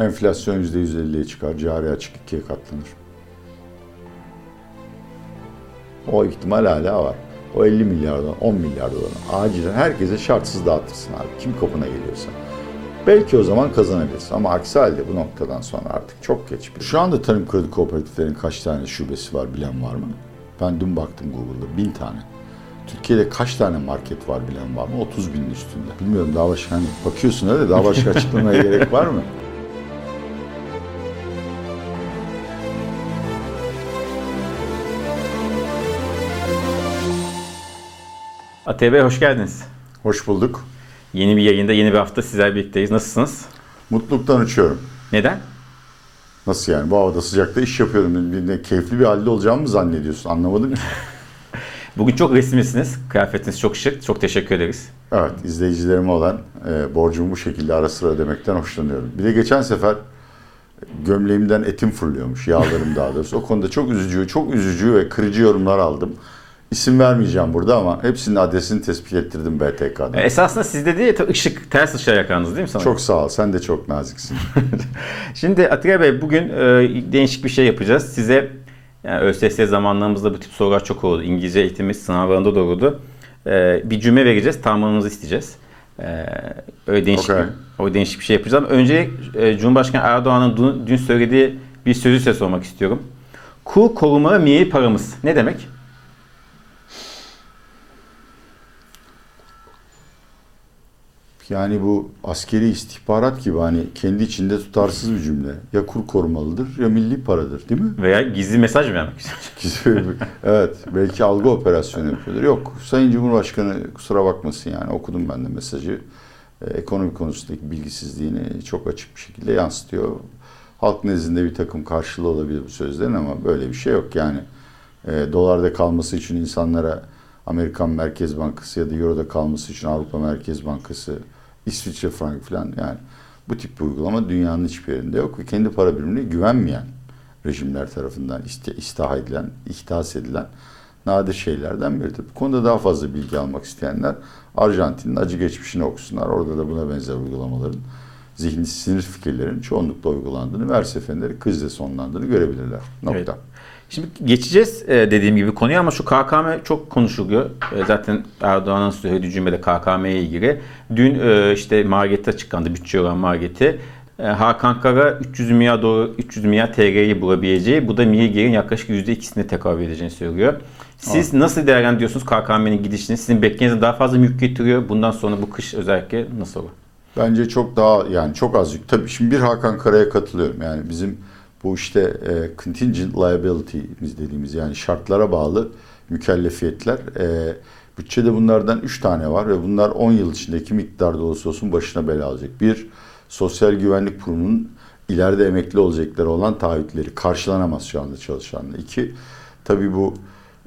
Enflasyon %150'ye çıkar, cari açık ikiye katlanır. O ihtimal hala var. O 50 milyardan 10 milyar dolar acilen herkese şartsız dağıtırsın abi. Kim kapına geliyorsa. Belki o zaman kazanabilirsin ama aksi halde bu noktadan sonra artık çok geç. Şu anda tarım kredi kooperatiflerin kaç tane şubesi var bilen var mı? Ben dün baktım Google'da bin tane. Türkiye'de kaç tane market var bilen var mı? 30 binin üstünde. Bilmiyorum daha başka hani bakıyorsun öyle daha başka açıklamaya gerek var mı? Atiye Bey hoş geldiniz. Hoş bulduk. Yeni bir yayında, yeni bir hafta sizler birlikteyiz. Nasılsınız? Mutluluktan uçuyorum. Neden? Nasıl yani? Bu havada sıcakta iş yapıyorum. Bir de keyifli bir halde olacağımı mı zannediyorsun? Anlamadım ki. Bugün çok resmisiniz. Kıyafetiniz çok şık. Çok teşekkür ederiz. Evet, izleyicilerime olan e, borcumu bu şekilde ara sıra ödemekten hoşlanıyorum. Bir de geçen sefer gömleğimden etim fırlıyormuş, yağlarım daha doğrusu. O konuda çok üzücü, çok üzücü ve kırıcı yorumlar aldım. İsim vermeyeceğim burada ama hepsinin adresini tespit ettirdim BTK'dan. E, Esasında sizde değil, ışık, ters ışığa yakanınız değil mi sana? Çok sağ ol, sen de çok naziksin. Şimdi Atiye Bey bugün e, değişik bir şey yapacağız. Size yani ÖSS zamanlarımızda bu tip sorular çok oldu. İngilizce eğitimi sınavlarında da oldu. E, bir cümle vereceğiz, tamamınızı isteyeceğiz. E, öyle değişik, Okay. bir, öyle değişik bir şey yapacağız. Ama önce e, Cumhurbaşkanı Erdoğan'ın dün, dün söylediği bir sözü size sormak istiyorum. Kur koruma miye paramız. Ne demek? Yani bu askeri istihbarat gibi hani kendi içinde tutarsız bir cümle. Ya kur korumalıdır ya milli paradır değil mi? Veya gizli mesaj mı vermek istiyorsunuz? evet belki algı operasyonu yapıyordur. Yok Sayın Cumhurbaşkanı kusura bakmasın yani okudum ben de mesajı. Ee, ekonomi konusundaki bilgisizliğini çok açık bir şekilde yansıtıyor. Halk nezdinde bir takım karşılığı olabilir bu sözlerin ama böyle bir şey yok yani. E, dolarda kalması için insanlara Amerikan Merkez Bankası ya da Euro'da kalması için Avrupa Merkez Bankası, İsviçre frank falan yani bu tip bir uygulama dünyanın hiçbir yerinde yok ve kendi para birimine güvenmeyen rejimler tarafından iste, istiha edilen, ihdas edilen nadir şeylerden biridir. Bu konuda daha fazla bilgi almak isteyenler Arjantin'in acı geçmişini okusunlar. Orada da buna benzer uygulamaların zihni sinir fikirlerin çoğunlukla uygulandığını ve her seferinde krizle sonlandığını görebilirler. Nokta. Evet. Şimdi geçeceğiz e, dediğim gibi konuya ama şu KKM çok konuşuluyor. E, Zaten Erdoğan'ın söylediği cümlede KKM'ye ilgili. Dün e, işte Marget'te açıklandı bütçe olan Marget'i. Hakan Kara 300 milyar doğru 300 milyar TL'yi bulabileceği, bu da milli gelirin yaklaşık %2'sine tekabül edeceğini söylüyor. Siz nasıl değerlendiriyorsunuz KKM'nin gidişini? Sizin beklediğinizden daha fazla mülk getiriyor. Bundan sonra bu kış özellikle nasıl olur? Bence çok daha yani çok az yük. Tabii şimdi bir Hakan Kara'ya katılıyorum. Yani bizim bu işte e, contingent liability'miz dediğimiz yani şartlara bağlı mükellefiyetler. E, bütçede bunlardan 3 tane var ve bunlar 10 yıl içinde kim iktidarda olursa olsun başına bela alacak. Bir, Sosyal Güvenlik Kurumu'nun ileride emekli olacakları olan taahhütleri karşılanamaz şu anda çalışanlar. İki, tabii bu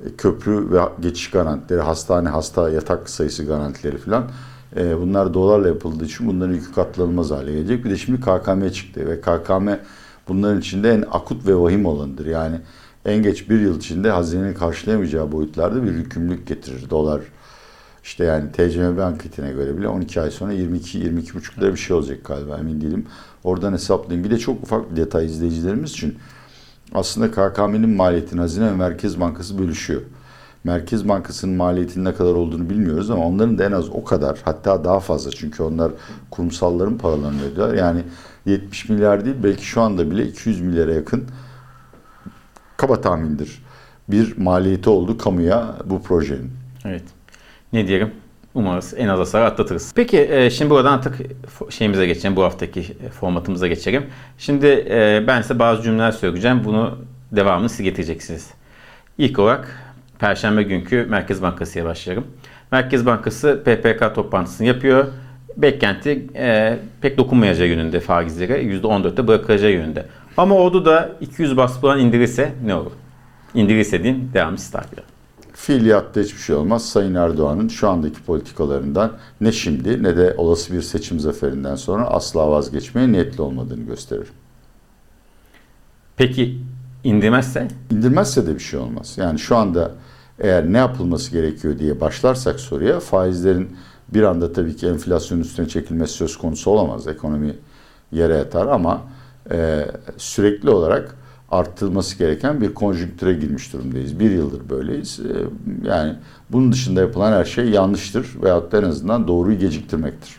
e, köprü ve geçiş garantileri, hastane, hasta yatak sayısı garantileri falan e, bunlar dolarla yapıldığı için bunların yükü katlanılmaz hale gelecek. Bir de şimdi KKM çıktı ve KKM bunların içinde en akut ve vahim olanıdır. Yani en geç bir yıl içinde hazinenin karşılayamayacağı boyutlarda bir yükümlülük getirir. Dolar işte yani TCMB anketine göre bile 12 ay sonra 22-22,5 lira bir şey olacak galiba emin değilim. Oradan hesaplayayım. Bir de çok ufak bir detay izleyicilerimiz için. Aslında KKM'nin maliyetini Hazine ve Merkez Bankası bölüşüyor. Merkez Bankası'nın maliyetinin ne kadar olduğunu bilmiyoruz ama onların da en az o kadar hatta daha fazla çünkü onlar kurumsalların paralarını ödüyorlar. Yani 70 milyar değil belki şu anda bile 200 milyara yakın kaba tahmindir. Bir maliyeti oldu kamuya bu projenin. Evet. Ne diyelim? Umarız en az hasarı atlatırız. Peki e, şimdi buradan artık şeyimize geçelim. Bu haftaki formatımıza geçelim. Şimdi e, ben size bazı cümleler söyleyeceğim. Bunu devamını siz getireceksiniz. İlk olarak Perşembe günkü Merkez Bankası'ya başlarım. Merkez Bankası PPK toplantısını yapıyor. Beklenti e, pek dokunmayacağı yönünde faizlere %14'te bırakacağı yönünde. Ama orada da 200 bas puan indirirse ne olur? İndirirse diyeyim takip edin. Fiiliyatta hiçbir şey olmaz. Sayın Erdoğan'ın şu andaki politikalarından ne şimdi ne de olası bir seçim zaferinden sonra asla vazgeçmeye niyetli olmadığını gösterir. Peki indirmezse? İndirmezse de bir şey olmaz. Yani şu anda eğer ne yapılması gerekiyor diye başlarsak soruya faizlerin bir anda tabii ki enflasyon üstüne çekilmesi söz konusu olamaz. Ekonomi yere yatar ama e, sürekli olarak arttırılması gereken bir konjonktüre girmiş durumdayız. Bir yıldır böyleyiz. E, yani bunun dışında yapılan her şey yanlıştır veyahut da en azından doğruyu geciktirmektir.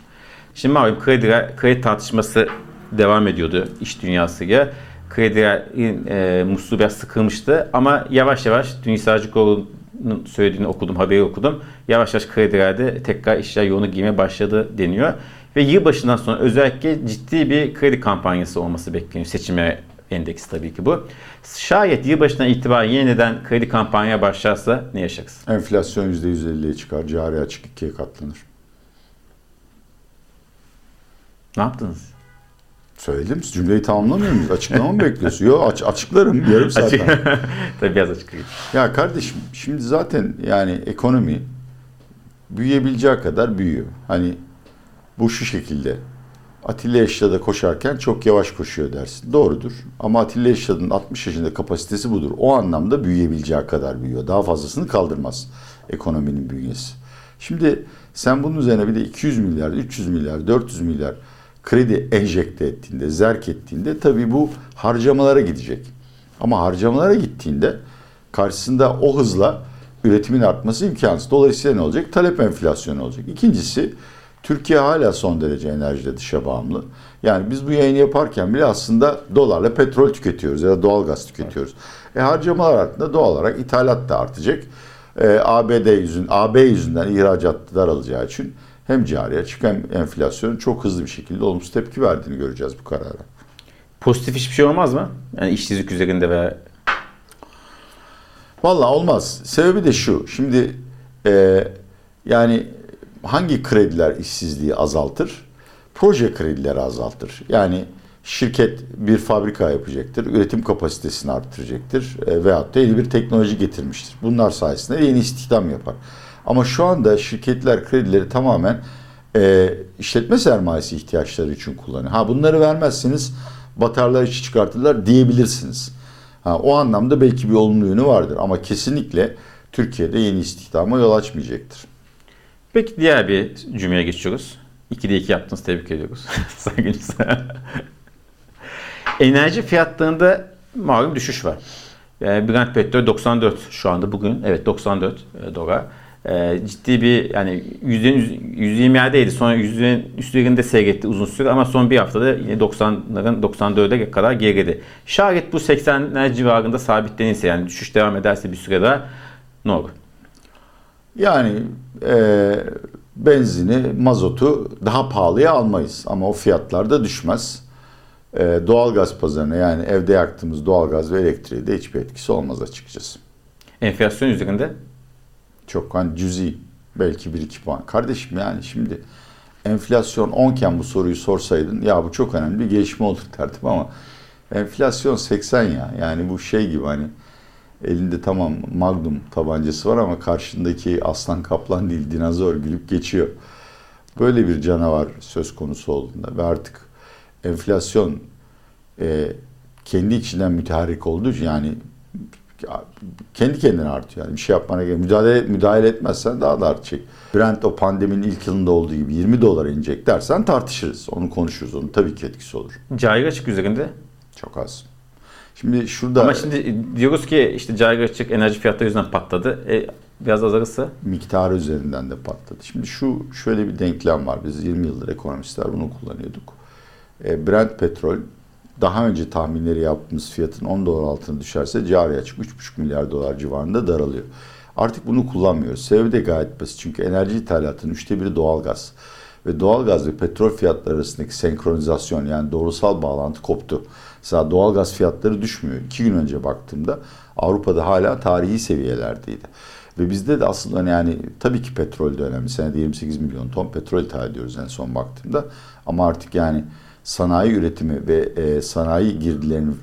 Şimdi malum kredi, kredi tartışması devam ediyordu iş dünyasıyla. Kredilerin e, musluğu biraz sıkılmıştı ama yavaş yavaş Dünya Sağcıkoğlu'nun söylediğini okudum, haberi okudum. Yavaş yavaş kredilerde tekrar işler yolunu giymeye başladı deniyor. Ve yılbaşından sonra özellikle ciddi bir kredi kampanyası olması bekleniyor. Seçime endeksi tabii ki bu. Şayet yılbaşından itibaren yeniden kredi kampanya başlarsa ne yaşarız? Enflasyon %150'ye çıkar, cari açık ikiye katlanır. Ne yaptınız? Söyledim. Cümleyi tamamlamıyor muyuz? Açıklama mı bekliyorsun? Yok aç, açıklarım yarım saat. Tabii biraz açıklayayım. Ya kardeşim şimdi zaten yani ekonomi büyüyebileceği kadar büyüyor. Hani bu şu şekilde. Atilla Eşya'da koşarken çok yavaş koşuyor dersin. Doğrudur. Ama Atilla Eşya'nın 60 yaşında kapasitesi budur. O anlamda büyüyebileceği kadar büyüyor. Daha fazlasını kaldırmaz ekonominin bünyesi. Şimdi sen bunun üzerine bir de 200 milyar, 300 milyar, 400 milyar kredi enjekte ettiğinde, zerk ettiğinde tabii bu harcamalara gidecek. Ama harcamalara gittiğinde karşısında o hızla üretimin artması imkansız. Dolayısıyla ne olacak? Talep enflasyonu olacak. İkincisi Türkiye hala son derece enerjide dışa bağımlı. Yani biz bu yayını yaparken bile aslında dolarla petrol tüketiyoruz ya da doğal gaz tüketiyoruz. E harcamalar arttığında doğal olarak ithalat da artacak. E, ABD yüzün, AB yüzünden ihracat daralacağı için hem cari açık hem enflasyonun çok hızlı bir şekilde olumsuz tepki verdiğini göreceğiz bu karara. Pozitif hiçbir şey olmaz mı? Yani işsizlik üzerinde veya Valla olmaz. Sebebi de şu. Şimdi e, yani hangi krediler işsizliği azaltır? Proje kredileri azaltır. Yani şirket bir fabrika yapacaktır, üretim kapasitesini arttıracaktır e, veyahut da yeni bir teknoloji getirmiştir. Bunlar sayesinde yeni istihdam yapar. Ama şu anda şirketler kredileri tamamen e, işletme sermayesi ihtiyaçları için kullanıyor. Ha bunları vermezseniz batarlar işi çıkartırlar diyebilirsiniz. Ha, o anlamda belki bir olumlu yönü vardır ama kesinlikle Türkiye'de yeni istihdama yol açmayacaktır. Peki diğer bir cümleye geçiyoruz. 2'de 2 yaptınız tebrik ediyoruz. Saygınız. Enerji fiyatlarında malum düşüş var. Yani Brent petrol 94 şu anda bugün. Evet 94 e, dolar. E, ciddi bir yani %120 yerdeydi. Sonra %'nin üstlerinde seyretti uzun süre ama son bir haftada yine 90'ların 94'e kadar geriledi. Şayet bu 80'ler civarında sabitlenirse yani düşüş devam ederse bir süre daha ne olur? Yani e, benzini, mazotu daha pahalıya almayız ama o fiyatlar da düşmez. E, doğalgaz pazarına yani evde yaktığımız doğalgaz ve elektriğe de hiçbir etkisi olmaz açıkçası. Enflasyon üzerinde? Çok hani cüzi belki 1-2 puan. Kardeşim yani şimdi enflasyon 10 iken bu soruyu sorsaydın ya bu çok önemli bir gelişme olur derdim ama enflasyon 80 ya. Yani bu şey gibi hani elinde tamam magnum tabancası var ama karşındaki aslan kaplan değil dinozor gülüp geçiyor. Böyle bir canavar söz konusu olduğunda ve artık enflasyon e, kendi içinden müteharrik olduğu için yani kendi kendine artıyor. Yani bir şey yapmana gerek müdahale, müdahale etmezsen daha da artacak. Brent o pandeminin ilk yılında olduğu gibi 20 dolara inecek dersen tartışırız. Onu konuşuruz. Onun tabii ki etkisi olur. Cari açık üzerinde? Çok az. Şimdi şurada... Ama şimdi diyoruz ki işte cari açık enerji fiyatları yüzünden patladı. E, biraz azalırsa? Miktarı üzerinden de patladı. Şimdi şu şöyle bir denklem var. Biz 20 yıldır ekonomistler bunu kullanıyorduk. E, Brent petrol daha önce tahminleri yaptığımız fiyatın 10 dolar altına düşerse cari açık 3,5 milyar dolar civarında daralıyor. Artık bunu kullanmıyoruz. Sebebi de gayet basit. Çünkü enerji ithalatının üçte biri doğalgaz. Ve doğalgaz ve petrol fiyatları arasındaki senkronizasyon yani doğrusal bağlantı koptu. Mesela doğalgaz fiyatları düşmüyor. İki gün önce baktığımda Avrupa'da hala tarihi seviyelerdeydi. Ve bizde de aslında yani tabii ki petrol de önemli. Senede 28 milyon ton petrol ithal ediyoruz en son baktığımda. Ama artık yani sanayi üretimi ve e, sanayi girdilerinin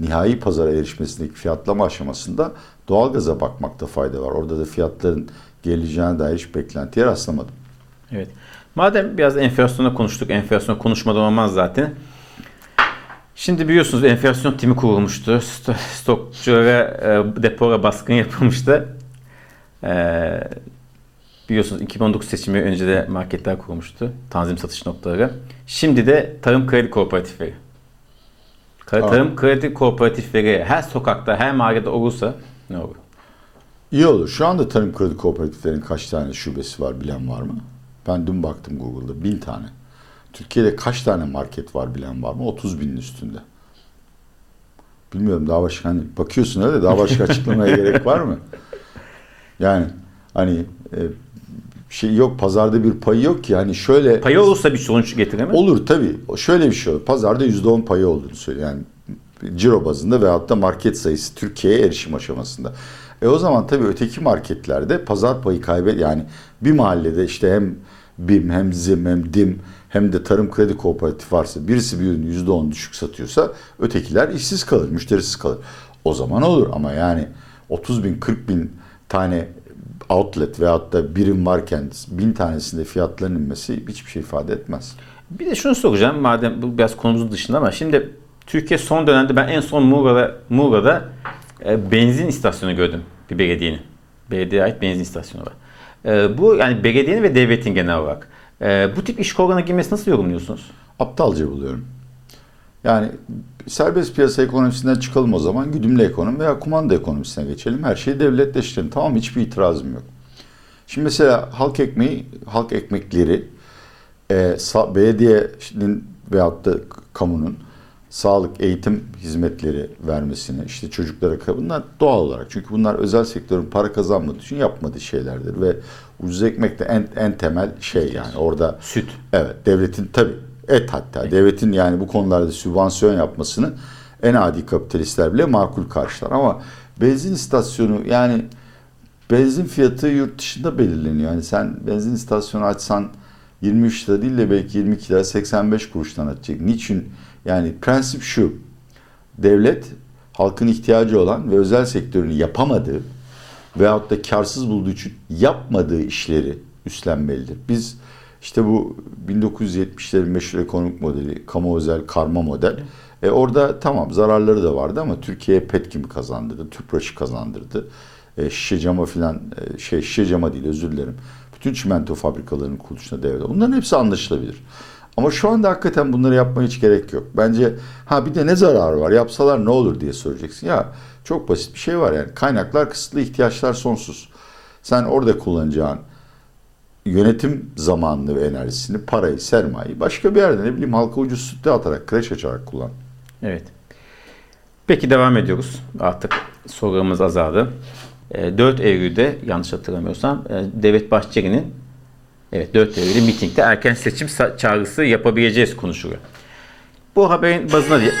nihai pazara erişmesindeki fiyatlama aşamasında doğalgaza bakmakta fayda var. Orada da fiyatların geleceğine dair hiç beklentiye rastlamadım. Evet. Madem biraz enflasyona konuştuk, enflasyon konuşmadan olmaz zaten. Şimdi biliyorsunuz enflasyon timi kurulmuştu. Stokçulara, e, depora baskın yapılmıştı. E, biliyorsunuz 2019 seçimi önce de marketler kurulmuştu. Tanzim satış noktaları. Şimdi de tarım kredi kooperatifleri. Tarım kredi kooperatifleri her sokakta, her mahallede olursa ne olur? İyi olur. Şu anda tarım kredi kooperatiflerinin kaç tane şubesi var bilen var mı? Ben dün baktım Google'da. Bin tane. Türkiye'de kaç tane market var bilen var mı? 30 binin üstünde. Bilmiyorum daha başka hani bakıyorsun öyle daha başka açıklamaya gerek var mı? Yani hani e, şey yok pazarda bir payı yok ki hani şöyle Payı olursa bir sonuç getirir mi? Olur tabii. Şöyle bir şey olur. Pazarda %10 payı olduğunu söylüyor. Yani ciro bazında veyahut da market sayısı Türkiye'ye erişim aşamasında. E o zaman tabii öteki marketlerde pazar payı kaybet yani bir mahallede işte hem BİM hem ZİM hem DİM hem de tarım kredi kooperatif varsa birisi bir ürünü %10 düşük satıyorsa ötekiler işsiz kalır, müşterisiz kalır. O zaman olur ama yani 30 bin 40 bin tane outlet veyahut da birim varken bin tanesinde fiyatların inmesi hiçbir şey ifade etmez. Bir de şunu soracağım madem bu biraz konumuzun dışında ama şimdi Türkiye son dönemde ben en son Muğla'da, Muğla'da e, benzin istasyonu gördüm bir belediyenin. Belediyeye ait benzin istasyonu var. E, bu yani belediyenin ve devletin genel olarak. E, bu tip iş kollarına girmesi nasıl yorumluyorsunuz? Aptalca buluyorum. Yani serbest piyasa ekonomisinden çıkalım o zaman. Güdümlü ekonomi veya kumanda ekonomisine geçelim. Her şeyi devletleştirelim. Tamam hiçbir itirazım yok. Şimdi mesela halk ekmeği, halk ekmekleri e, belediyenin veyahut da kamunun sağlık, eğitim hizmetleri vermesini, işte çocuklara bunlar doğal olarak. Çünkü bunlar özel sektörün para kazanmadığı için yapmadığı şeylerdir ve ucuz ekmek de en, en temel şey yani orada. Süt. Evet devletin tabii et hatta devletin yani bu konularda sübvansiyon yapmasını en adi kapitalistler bile makul karşılar ama benzin istasyonu yani benzin fiyatı yurt dışında belirleniyor. Yani sen benzin istasyonu açsan 23 lira değil de belki 22 lira 85 kuruştan açacak. Niçin? Yani prensip şu. Devlet halkın ihtiyacı olan ve özel sektörünü yapamadığı veyahut da karsız bulduğu için yapmadığı işleri üstlenmelidir. Biz işte bu 1970'lerin meşhur ekonomik modeli, kamu özel karma model. E orada tamam zararları da vardı ama Türkiye'ye Petkim kazandırdı, Tüpraş'ı kazandırdı. E, şişe cama filan e, şey şişe cama değil özür dilerim. Bütün çimento fabrikalarının kuruluşuna devlet. Bunların hepsi anlaşılabilir. Ama şu anda hakikaten bunları yapmaya hiç gerek yok. Bence ha bir de ne zararı var yapsalar ne olur diye soracaksın. Ya çok basit bir şey var yani kaynaklar kısıtlı ihtiyaçlar sonsuz. Sen orada kullanacağın yönetim zamanını ve enerjisini, parayı, sermayeyi başka bir yerde ne bileyim halka ucuz sütte atarak, kreş açarak kullan. Evet. Peki devam ediyoruz. Artık sorularımız azaldı. 4 Eylül'de yanlış hatırlamıyorsam Devlet Bahçeli'nin evet 4 Eylül'de mitingde erken seçim çağrısı yapabileceğiz konuşuluyor. Bu haberin bazına diye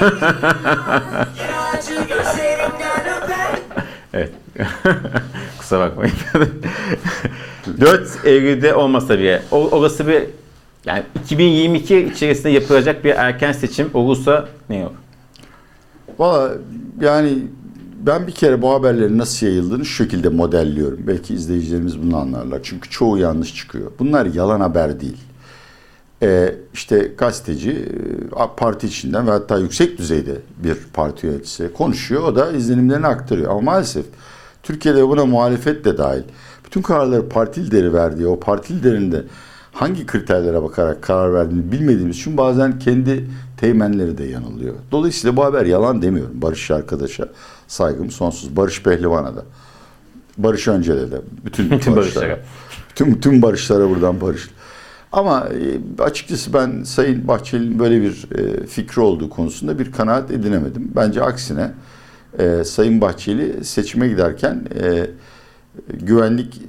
evet. Kusura bakmayın. 4 Eylül'de olmasa bile orası bir yani 2022 içerisinde yapılacak bir erken seçim olursa ne olur? Valla yani ben bir kere bu haberlerin nasıl yayıldığını şu şekilde modelliyorum. Belki izleyicilerimiz bunu anlarlar. Çünkü çoğu yanlış çıkıyor. Bunlar yalan haber değil. Ee, işte gazeteci parti içinden ve hatta yüksek düzeyde bir parti yöneticisi konuşuyor. O da izlenimlerini aktarıyor. Ama maalesef Türkiye'de buna muhalefet de dahil. Bütün kararları parti lideri verdiği o parti liderinde hangi kriterlere bakarak karar verdiğini bilmediğimiz için bazen kendi teğmenleri de yanılıyor. Dolayısıyla bu haber yalan demiyorum. Barış arkadaşa saygım sonsuz. Barış Pehlivan'a da. Barış Öncel'e de. Bütün, bütün barışlara. Bütün, bütün barışlara buradan barış. Ama açıkçası ben Sayın Bahçeli'nin böyle bir fikri olduğu konusunda bir kanaat edinemedim. Bence aksine Sayın Bahçeli seçime giderken güvenlik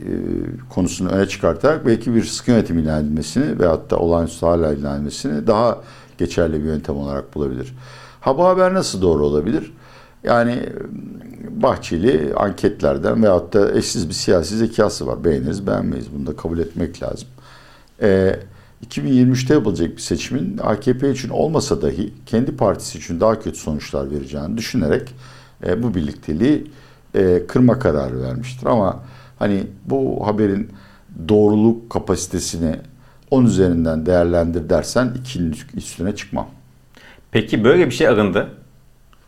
konusunu öne çıkartarak belki bir sıkı yönetim ilan edilmesini veyahut da olağanüstü hala ilan edilmesini daha geçerli bir yöntem olarak bulabilir. Ha bu haber nasıl doğru olabilir? Yani Bahçeli anketlerden veyahut da eşsiz bir siyasi zekası var. Beğeniriz beğenmeyiz. Bunu da kabul etmek lazım. Ee, 2023'te yapılacak bir seçimin AKP için olmasa dahi kendi partisi için daha kötü sonuçlar vereceğini düşünerek e, bu birlikteliği e, kırma kararı vermiştir. Ama hani bu haberin doğruluk kapasitesini 10 üzerinden değerlendir dersen ikinin üstüne çıkmam. Peki böyle bir şey arındı.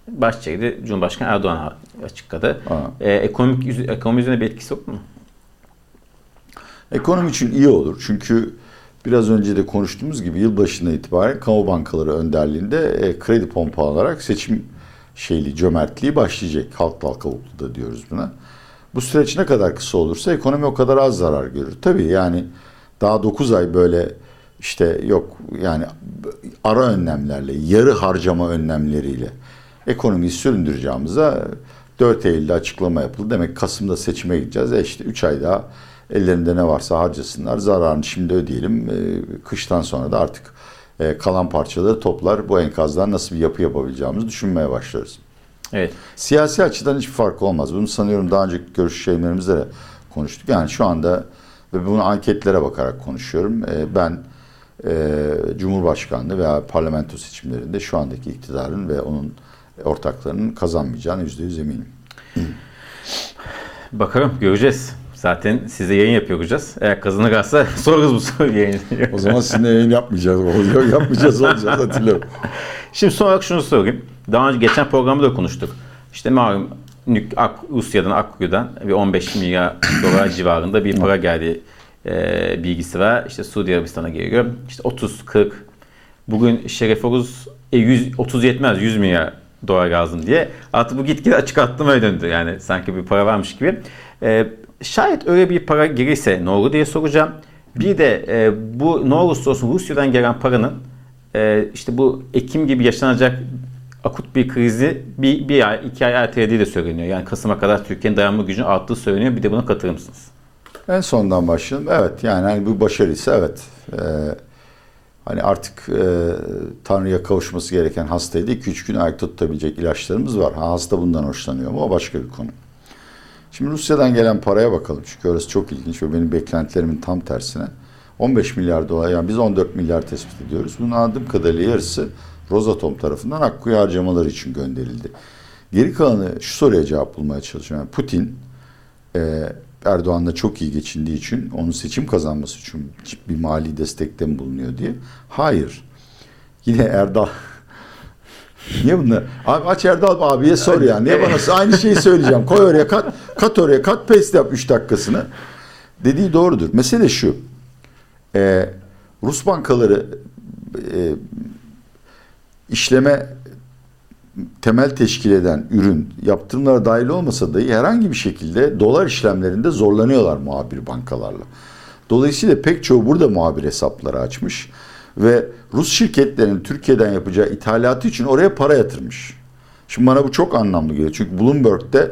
Bahçeli Cumhurbaşkanı Erdoğan açıkladı. Ee, ekonomik ekonomi üzerine bir etkisi yok mu? Ekonomi için iyi olur. Çünkü biraz önce de konuştuğumuz gibi yılbaşından itibaren kamu bankaları önderliğinde e, kredi pompalanarak seçim şeyli cömertliği başlayacak. Halk halka da diyoruz buna. Bu süreç ne kadar kısa olursa ekonomi o kadar az zarar görür. Tabii yani daha 9 ay böyle işte yok yani ara önlemlerle, yarı harcama önlemleriyle ekonomiyi süründüreceğimize 4 Eylül'de açıklama yapıldı. Demek Kasım'da seçime gideceğiz. E işte 3 ay daha ellerinde ne varsa harcasınlar. Zararını şimdi ödeyelim. E, kıştan sonra da artık e, kalan parçaları toplar. Bu enkazdan nasıl bir yapı yapabileceğimizi düşünmeye başlarız. Evet. Siyasi açıdan hiçbir fark olmaz. Bunu sanıyorum daha önceki görüş şeylerimizde de konuştuk. Yani şu anda ve bunu anketlere bakarak konuşuyorum. E, ben Cumhurbaşkanlığı veya parlamento seçimlerinde şu andaki iktidarın ve onun ortaklarının kazanmayacağını yüzde yüz eminim. Bakalım göreceğiz. Zaten size yayın yapıyor olacağız. Eğer kazanırsa sorarız bu soruyu yayın. o zaman sizinle yayın yapmayacağız. Oluyor, yapmayacağız olacağız Atilla. Şimdi son olarak şunu sorayım. Daha önce geçen programda da konuştuk. İşte malum Rusya'dan, Akkuyu'dan bir 15 milyar dolar civarında bir para geldi e, bilgisi var. İşte Suudi Arabistan'a geliyor. İşte 30, 40. Bugün Şeref Oruz e, 100, 30 yetmez 100 milyar dolar lazım diye. Artık bu gitgide açık arttırmaya döndü. Yani sanki bir para varmış gibi. E, şayet öyle bir para girirse ne olur diye soracağım. Bir de e, bu ne olursa olsun Rusya'dan gelen paranın e, işte bu Ekim gibi yaşanacak akut bir krizi bir, bir ay, iki ay ertelediği de söyleniyor. Yani Kasım'a kadar Türkiye'nin dayanma gücünün arttığı söyleniyor. Bir de buna katılır mısınız? En sondan başlayalım. Evet yani hani bu başarıysa evet. Ee, hani artık e, Tanrı'ya kavuşması gereken hastaydı. 2-3 gün ayakta tutabilecek ilaçlarımız var. Ha, hasta bundan hoşlanıyor mu? O başka bir konu. Şimdi Rusya'dan gelen paraya bakalım. Çünkü orası çok ilginç ve benim beklentilerimin tam tersine. 15 milyar dolar yani biz 14 milyar tespit ediyoruz. Bunun anladığım kadarıyla yarısı Rosatom tarafından Akkuyu harcamaları için gönderildi. Geri kalanı şu soruya cevap bulmaya çalışıyorum. Yani Putin e, Erdoğan'la çok iyi geçindiği için onun seçim kazanması için bir mali destekte mi bulunuyor diye. Hayır. Yine Erdal Niye bunlar? Abi aç Erdal abiye sor ya. Niye bana aynı şeyi söyleyeceğim. Koy oraya kat, kat oraya kat paste yap 3 dakikasını. Dediği doğrudur. Mesele şu. E, Rus bankaları e, işleme temel teşkil eden ürün yaptırımlara dahil olmasa dahi herhangi bir şekilde dolar işlemlerinde zorlanıyorlar muhabir bankalarla. Dolayısıyla pek çoğu burada muhabir hesapları açmış ve Rus şirketlerinin Türkiye'den yapacağı ithalatı için oraya para yatırmış. Şimdi bana bu çok anlamlı geliyor. Çünkü Bloomberg'de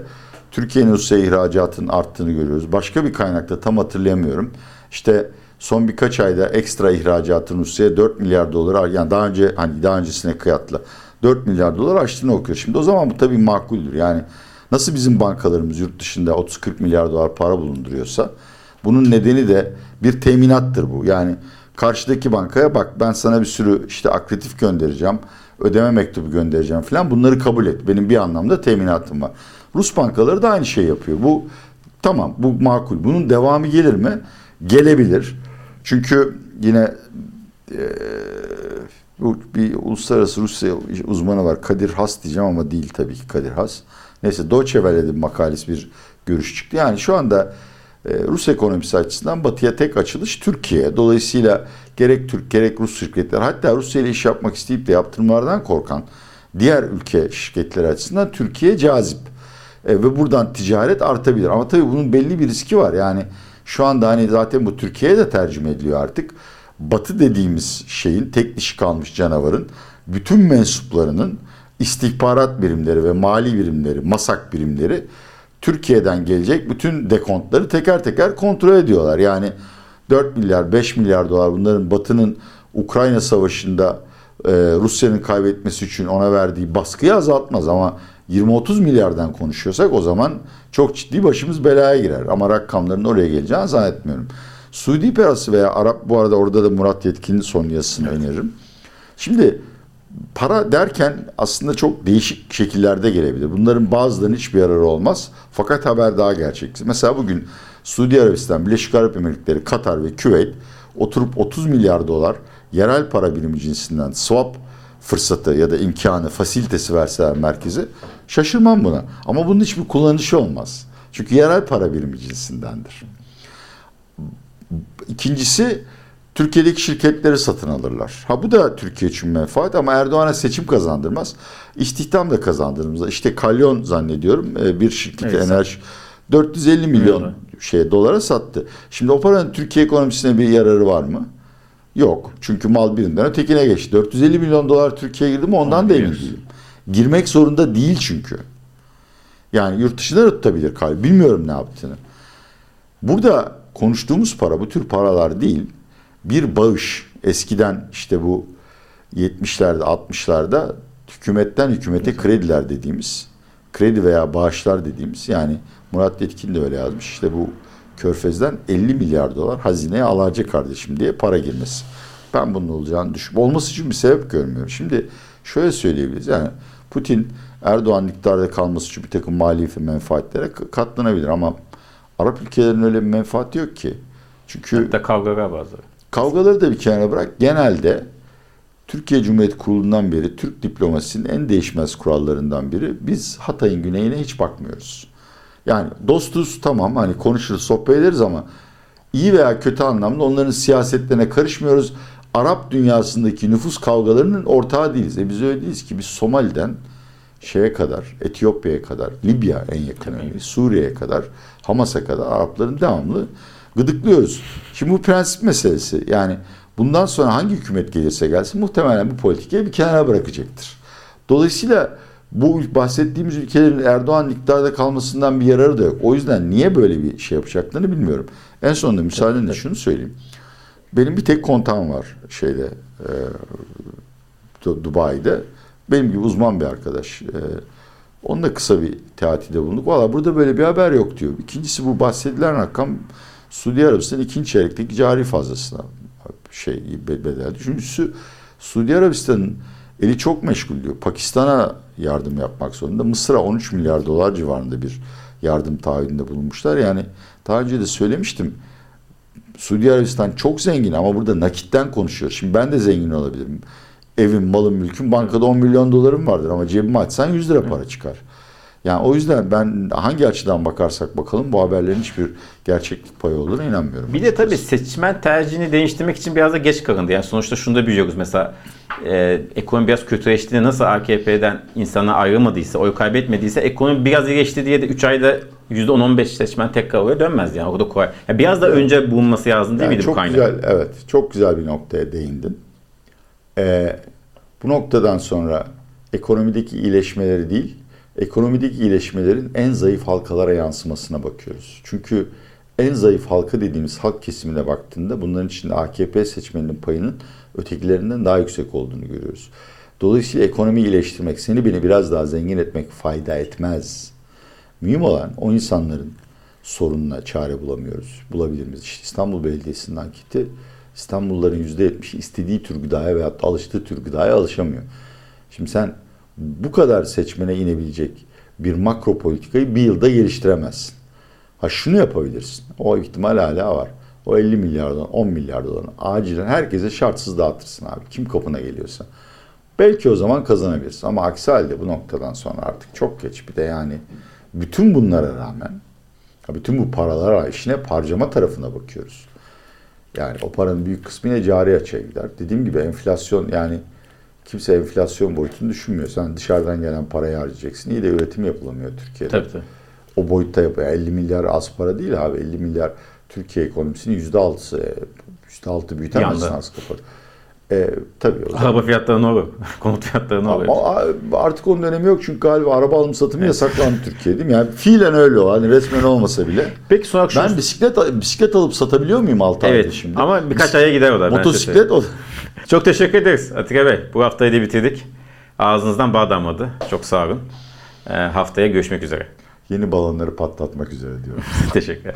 Türkiye'nin Rusya ihracatının arttığını görüyoruz. Başka bir kaynakta tam hatırlayamıyorum. İşte son birkaç ayda ekstra ihracatın Rusya'ya 4 milyar dolar yani daha önce hani daha öncesine kıyasla 4 milyar dolar aştığını okuyor. Şimdi o zaman bu tabii makuldür. Yani nasıl bizim bankalarımız yurt dışında 30-40 milyar dolar para bulunduruyorsa bunun nedeni de bir teminattır bu. Yani karşıdaki bankaya bak ben sana bir sürü işte akredif göndereceğim, ödeme mektubu göndereceğim falan bunları kabul et. Benim bir anlamda teminatım var. Rus bankaları da aynı şey yapıyor. Bu tamam bu makul. Bunun devamı gelir mi? Gelebilir. Çünkü yine e, bir uluslararası Rusya uzmanı var. Kadir Has diyeceğim ama değil tabii ki Kadir Has. Neyse Deutsche Welle'de bir makalesi bir görüş çıktı. Yani şu anda e, Rus ekonomisi açısından batıya tek açılış Türkiye. Dolayısıyla gerek Türk gerek Rus şirketler hatta Rusya ile iş yapmak isteyip de yaptırımlardan korkan diğer ülke şirketleri açısından Türkiye cazip. E, ve buradan ticaret artabilir. Ama tabii bunun belli bir riski var. Yani şu anda hani zaten bu Türkiye'ye de tercüme ediliyor artık. Batı dediğimiz şeyin tek dişi kalmış canavarın bütün mensuplarının istihbarat birimleri ve mali birimleri, masak birimleri Türkiye'den gelecek bütün dekontları teker teker kontrol ediyorlar. Yani 4 milyar, 5 milyar dolar bunların Batı'nın Ukrayna Savaşı'nda e, Rusya'nın kaybetmesi için ona verdiği baskıyı azaltmaz ama 20-30 milyardan konuşuyorsak o zaman çok ciddi başımız belaya girer. Ama rakamların oraya geleceğini zannetmiyorum. Suudi parası veya Arap bu arada orada da Murat Yetkin'in son yazısını öneririm. Şimdi para derken aslında çok değişik şekillerde gelebilir. Bunların bazılarının hiçbir yararı olmaz. Fakat haber daha gerçekçi. Mesela bugün Suudi Arabistan, Birleşik Arap Emirlikleri, Katar ve Küveyt oturup 30 milyar dolar yerel para birimi cinsinden swap fırsatı ya da imkanı, fasilitesi verseler merkezi şaşırmam buna. Ama bunun hiçbir kullanışı olmaz. Çünkü yerel para birimi cinsindendir. İkincisi Türkiye'deki şirketleri satın alırlar. Ha bu da Türkiye için menfaat ama Erdoğan'a seçim kazandırmaz. İstihdam da kazandırmaz. İşte Kalyon zannediyorum e, bir şirket Evet. enerji 450 milyon Milyon. şey dolara sattı. Şimdi o paranın Türkiye ekonomisine bir yararı var mı? Yok. Çünkü mal birinden ötekine geçti. 450 milyon dolar Türkiye'ye girdi mi ondan da emin değilim. Girmek zorunda değil çünkü. Yani yurt dışında da tutabilir kal. Bilmiyorum ne yaptığını. Burada konuştuğumuz para bu tür paralar değil. Bir bağış. Eskiden işte bu 70'lerde 60'larda hükümetten hükümete krediler dediğimiz kredi veya bağışlar dediğimiz yani Murat Yetkin de öyle yazmış. İşte bu Körfez'den 50 milyar dolar hazineye alacak kardeşim diye para girmesi. Ben bunun olacağını düşün. Olması için bir sebep görmüyorum. Şimdi şöyle söyleyebiliriz. Yani Putin Erdoğan iktidarda kalması için bir takım mali menfaatlere k- katlanabilir ama Arap ülkelerinin öyle bir menfaati yok ki. Çünkü Hatta kavgalar bazıları. Kavgaları da bir kenara bırak. Genelde Türkiye Cumhuriyeti kurulundan beri Türk diplomasisinin en değişmez kurallarından biri. Biz Hatay'ın güneyine hiç bakmıyoruz. Yani dostuz tamam hani konuşuruz sohbet ederiz ama iyi veya kötü anlamda onların siyasetlerine karışmıyoruz. Arap dünyasındaki nüfus kavgalarının ortağı değiliz. E biz öyle değiliz ki biz Somali'den şeye kadar, Etiyopya'ya kadar, Libya en yakın örneği, Suriye'ye kadar, Hamas'a kadar Arapların devamlı gıdıklıyoruz. Şimdi bu prensip meselesi. Yani bundan sonra hangi hükümet gelirse gelsin muhtemelen bu politikayı bir kenara bırakacaktır. Dolayısıyla bu bahsettiğimiz ülkelerin Erdoğan iktidarda kalmasından bir yararı da yok. O yüzden niye böyle bir şey yapacaklarını bilmiyorum. En sonunda müsaadenle şunu söyleyeyim. Benim bir tek kontağım var şeyde e, Du- Dubai'de. Benim gibi uzman bir arkadaş. E, onunla kısa bir teatide bulunduk. Valla burada böyle bir haber yok diyor. İkincisi bu bahsedilen rakam Suudi Arabistan ikinci çeyrekteki cari fazlasına şey be- bedel. Üçüncüsü Suudi Arabistan'ın eli çok meşgul diyor. Pakistan'a yardım yapmak zorunda. Mısır'a 13 milyar dolar civarında bir yardım taahhüdünde bulunmuşlar. Yani daha önce de söylemiştim. Suudi Arabistan çok zengin ama burada nakitten konuşuyor. Şimdi ben de zengin olabilirim. Evim, malım, mülküm bankada 10 milyon dolarım vardır ama cebime açsan 100 lira para çıkar. Yani o yüzden ben hangi açıdan bakarsak bakalım bu haberlerin hiçbir gerçeklik payı olduğuna inanmıyorum. Bir de tabii seçmen tercihini değiştirmek için biraz da geç kalındı. Yani sonuçta şunu da biliyoruz mesela e, ekonomi biraz kötüleştiğinde nasıl AKP'den insana ayrılmadıysa, oy kaybetmediyse ekonomi biraz iyileşti diye de 3 ayda %10-15 seçmen tekrar oraya dönmez yani. O da kolay. Ya biraz da önce bulunması lazım değil Yani miydi çok bu kaynak? güzel, evet, çok güzel bir noktaya değindin. Ee, bu noktadan sonra ekonomideki iyileşmeleri değil, ekonomideki iyileşmelerin en zayıf halkalara yansımasına bakıyoruz. Çünkü en zayıf halka dediğimiz halk kesimine baktığında bunların içinde AKP seçmeninin payının ötekilerinden daha yüksek olduğunu görüyoruz. Dolayısıyla ekonomiyi iyileştirmek, seni beni biraz daha zengin etmek fayda etmez. Mühim olan o insanların sorununa çare bulamıyoruz. Bulabilir miyiz? İşte İstanbul Belediyesi'nin anketi İstanbulluların %70'i istediği tür gıdaya veyahut da alıştığı tür gıdaya alışamıyor. Şimdi sen bu kadar seçmene inebilecek bir makro politikayı bir yılda geliştiremezsin. Ha şunu yapabilirsin. O ihtimal hala var. O 50 milyardan 10 milyar dolarını acilen herkese şartsız dağıtırsın abi. Kim kapına geliyorsa. Belki o zaman kazanabilirsin. Ama aksi halde bu noktadan sonra artık çok geç. Bir de yani bütün bunlara rağmen bütün bu paralara işine harcama tarafına bakıyoruz. Yani o paranın büyük kısmı yine cari açığa gider. Dediğim gibi enflasyon yani kimse enflasyon boyutunu düşünmüyor. Sen dışarıdan gelen parayı harcayacaksın. İyi de üretim yapılamıyor Türkiye'de. Tabii tabii. O boyutta yapıyor. 50 milyar az para değil abi. 50 milyar Türkiye ekonomisinin %6'sı. e, %6 büyütemezsin az kapat. E, tabii o. Araba fiyatları ne olur? Konut fiyatları ne olur? Ama artık onun önemi yok çünkü galiba araba alım satımı yasaklandı Türkiye değil mi? Yani fiilen öyle o. Hani resmen olmasa bile. Peki sonra şunu... Ben bisiklet bisiklet alıp satabiliyor muyum 6 ayda Evet şimdi? ama birkaç aya gider o da. Motosiklet o. Çok teşekkür ederiz Atilla Bey. Bu haftayı da bitirdik. Ağzınızdan bağ damladı. Çok sağ olun. Ee, haftaya görüşmek üzere. Yeni balonları patlatmak üzere diyorum. Teşekkürler.